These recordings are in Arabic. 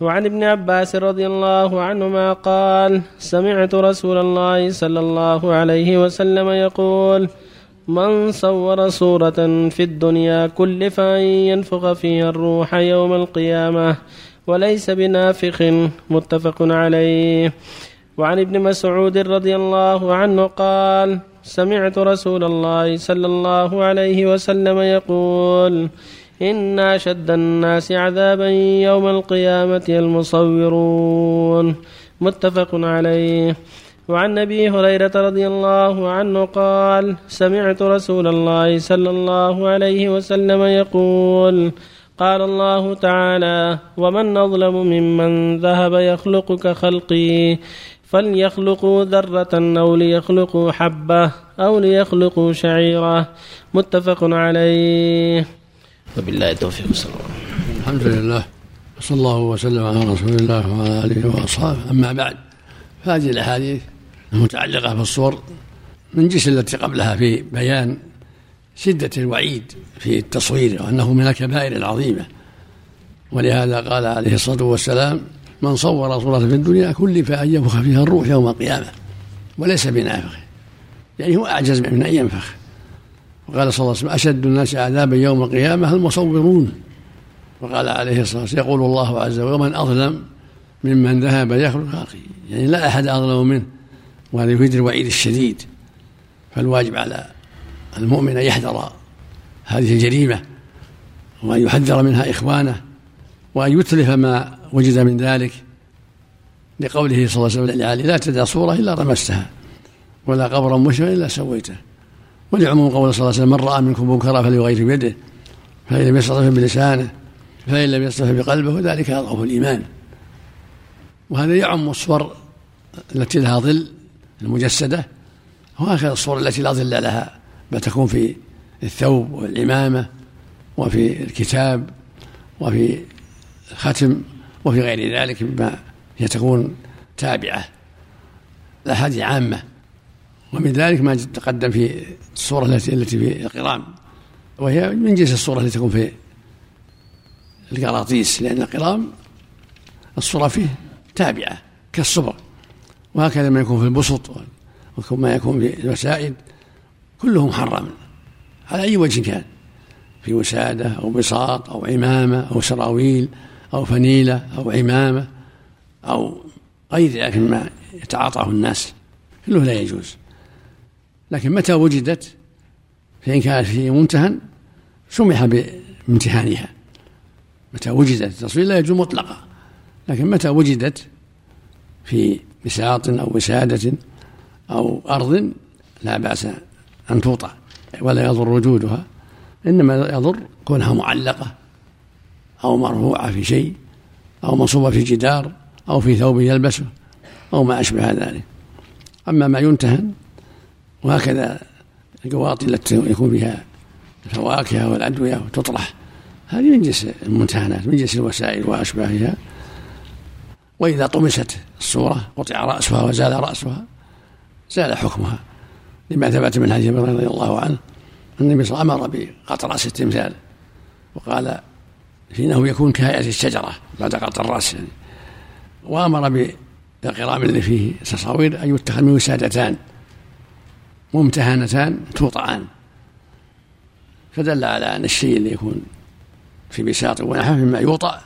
وعن ابن عباس رضي الله عنهما قال سمعت رسول الله صلى الله عليه وسلم يقول من صور صورة في الدنيا كلف أن ينفخ فيها الروح يوم القيامة وليس بنافخ متفق عليه. وعن ابن مسعود رضي الله عنه قال سمعت رسول الله صلى الله عليه وسلم يقول إن أشد الناس عذابا يوم القيامة المصورون متفق عليه وعن ابي هريره رضي الله عنه قال سمعت رسول الله صلى الله عليه وسلم يقول قال الله تعالى ومن اظلم ممن ذهب يخلق كخلقي فليخلقوا ذرة أو ليخلقوا حبة أو ليخلقوا شعيرة متفق عليه وبالله التوفيق صلى الله الحمد لله. وصلى الله وسلم على رسول الله وعلى آله وأصحابه. أما بعد فهذه الأحاديث المتعلقة بالصور من جنس التي قبلها في بيان شدة الوعيد في التصوير وأنه من الكبائر العظيمة. ولهذا قال عليه الصلاة والسلام من صور صورة في الدنيا كلف أن ينفخ فيها الروح يوم القيامة وليس بنافخ. يعني هو أعجز من أن ينفخ. وقال صلى الله عليه وسلم أشد الناس عذابا يوم القيامة المصورون. وقال عليه الصلاة والسلام يقول الله عز وجل ومن أظلم ممن ذهب يخلق أخي. يعني لا أحد أظلم منه. وهذا يفيد الوعيد الشديد. فالواجب على المؤمن أن يحذر هذه الجريمة وأن يحذر منها إخوانه وأن يتلف ما وجد من ذلك. لقوله صلى الله عليه وسلم لا تدع صورة إلا رمستها ولا قبرا مشرا إلا سويته ولعموم قول صلى الله عليه وسلم من رأى منكم منكرا فليغير بيده فإن لم يستطع بلسانه فإن لم يستطع بقلبه فذلك أضعف الإيمان. وهذا يعم الصور التي لها ظل المجسدة وهكذا الصور التي لا ظل لها بل تكون في الثوب والعمامة وفي الكتاب وفي الختم وفي غير ذلك مما هي تكون تابعة الأحاديث عامة. ومن ذلك ما تقدم في الصورة التي التي في القرام وهي من جنس الصورة التي تكون في القراطيس لأن القرام الصورة فيه تابعة كالصبر وهكذا ما يكون في البسط وما يكون في الوسائد كله محرم على أي وجه كان في وسادة أو بساط أو عمامة أو سراويل أو فنيلة أو عمامة أو غير ذلك مما يتعاطاه الناس كله لا يجوز. لكن متى وجدت؟ فإن كانت في منتهى سمح بامتهانها متى وجدت؟ التصوير لا يجوز مطلقا. لكن متى وجدت؟ في بساط أو وسادة أو أرض لا بأس أن توطأ ولا يضر وجودها إنما يضر كونها معلقة أو مرفوعة في شيء أو منصوبة في جدار أو في ثوب يلبسه أو ما أشبه ذلك. أما ما ينتهن وهكذا القواطي التي يكون فيها الفواكه والأدوية وتطرح. هذه من جنس الممتهنات من جنس الوسائل وأشباهها. وإذا طمست الصورة قطع رأسها وزال رأسها زال حكمها. لما ثبت من حديث رضي الله عنه النبي صلى الله عليه وسلم أمر بقطع رأس التمثال وقال فإنه يكون كهيئة الشجرة بعد قطع الرأس. يعني وأمر بالقرام اللي فيه تصاوير أن يتخذ منه وسادتان. ممتهنتان توطعان. فدل على أن الشيء اللي يكون في بساط ونحوه مما يوطأ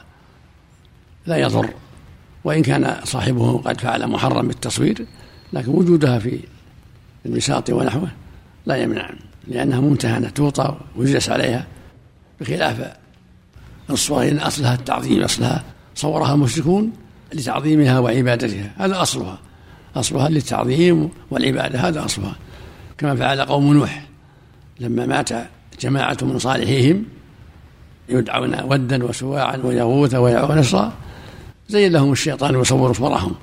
لا يضر. وإن كان صاحبه قد فعل محرم بالتصوير لكن وجودها في البساط ونحوه لا يمنع لأنها ممتهنة توطى ويجلس عليها بخلاف الصور إن أصلها التعظيم أصلها صورها المشركون لتعظيمها وعبادتها هذا أصلها. أصلها للتعظيم والعبادة هذا أصلها. كما فعل قوم نوح. لما مات جماعة من صالحيهم يدعون ودا وسواعا ويغوث نصرا زين لهم الشيطان يصور صورهم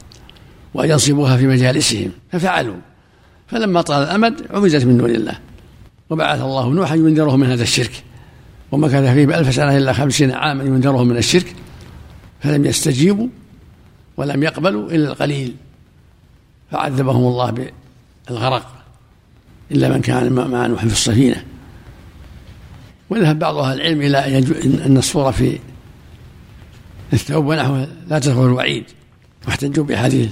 وأن ينصبوها في مجالسهم ففعلوا. فلما طال الأمد عبدت من دون الله. وبعث الله نوحا ينذرهم من هذا الشرك. ومكث فيه بألف سنة إلا خمسين عاما ينذرهم من الشرك. فلم يستجيبوا ولم يقبلوا إلا القليل. فعذبهم الله بالغرق. إلا من كان مع نوح في السفينة وذهب بعض أهل العلم إلى أن الصورة في الثوب ونحوه لا تدخل الوعيد. واحتجوا بحديث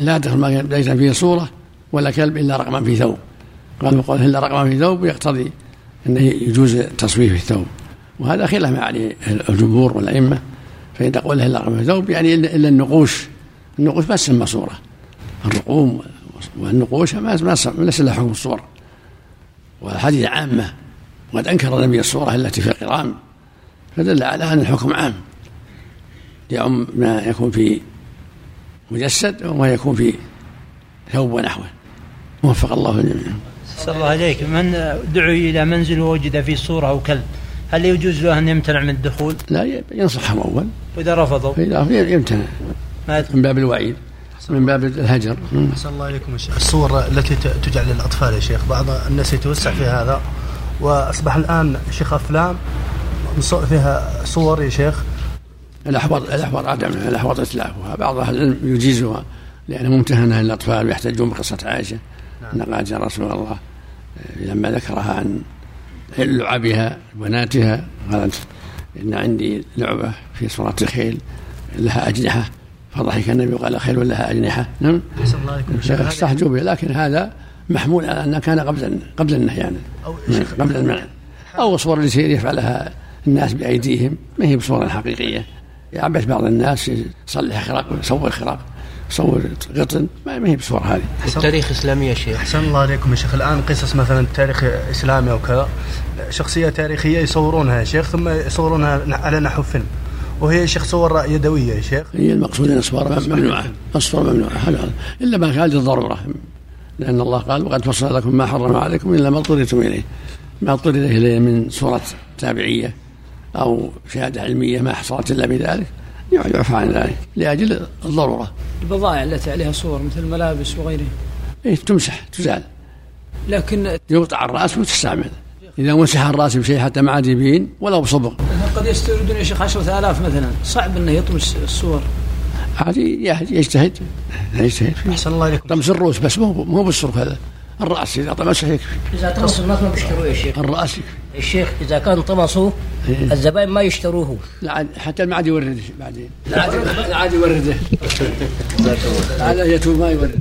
لا تدخل ما ليس فيه صورة ولا كلب إلا رقما في ثوب. قالوا قوله إلا رقما في ثوب يقتضي أنه يجوز التصوير في الثوب. وهذا خلاف ما عليه الجمهور والأئمة. فإن تقول إلا رقما في ثوب يعني إلا النقوش. النقوش ما تسمى صورة. الرقوم والنقوش ما ما ليس لها حكم الصور. والحديث عامة وقد أنكر النبي الصورة التي في القرام فدل على أن الحكم عام. يعم ما يكون في مجسد وما يكون في ثوب ونحوه. وفق الله الجميع. صلى الله عليك. من دعي إلى منزل ووجد فيه صورة أو كلب هل يجوز له أن يمتنع من الدخول؟ لا ينصحهم أول. وإذا رفضوا؟ فإذا يمتنع. من باب الوعيد. من باب الهجر. أحسن الله عليكم الصور التي تجعل للأطفال يا شيخ بعض الناس يتوسع في هذا. وأصبح الآن شيخ أفلام فيها صور يا شيخ. الأحوط الأحوط عدم الأحوط إتلافها بعض أهل العلم يجيزها لأنها ممتهنة للأطفال ويحتجون بقصة عائشة. نعم. أن قالت يا رسول الله لما ذكرها عن لعبها بناتها قالت إن عندي لعبة في صورة الخيل لها أجنحة. فضحك النبي وقال خيل لها أجنحة. نعم. استحجوا به لكن هذا محمول على أنه كان قبل قبل النهي يعني. قبل المنع. أو صور اللي يفعلها الناس بأيديهم. ما هي بصورة حقيقية؟ يعبث بعض الناس يصلح خراق يصور خراق يصور قطن. ما هي بصورة هذه؟ التاريخ إسلامي يا شيخ. أحسن الله عليكم يا شيخ. الآن قصص مثلا تاريخ إسلامي أو كذا. شخصية تاريخية يصورونها يا شيخ ثم يصورونها على نحو فيلم. وهي شيخ صور يدويه يا شيخ؟ هي المقصود أن الصور ممنوعة. الصور ممنوعة. هذا؟ إلا ما كان للضروره لأن الله قال وقد فصل لكم ما حرم عليكم إلا ما اضطررتم إليه. ما اضطر إليه من صورة تابعية أو شهادة علمية ما حصلت إلا بذلك. يعفى عن ذلك. لأجل الضرورة. البضائع التي عليها صور مثل الملابس وغيرها. إيه تمسح تزال. لكن يقطع الرأس وتستعمل. إذا مسح الراس بشيء حتى ما عاد يبين ولو بصبغ قد يستوردون يا شيخ 10000 مثلا صعب أنه يطمس الصور عاد يجتهد يجتهد أحسن الله عليكم طمس الروس بس مو مو بالصرف هذا الراس اذا طمسه يكفي اذا طمسوا الناس ما بيشتروه يا شيخ الراس يكفي الشيخ اذا كان طمسوا إيه؟ الزبائن ما يشتروه لا حتى ما عاد يورده بعدين لا عاد يورده لا عاد يتوب ما يورده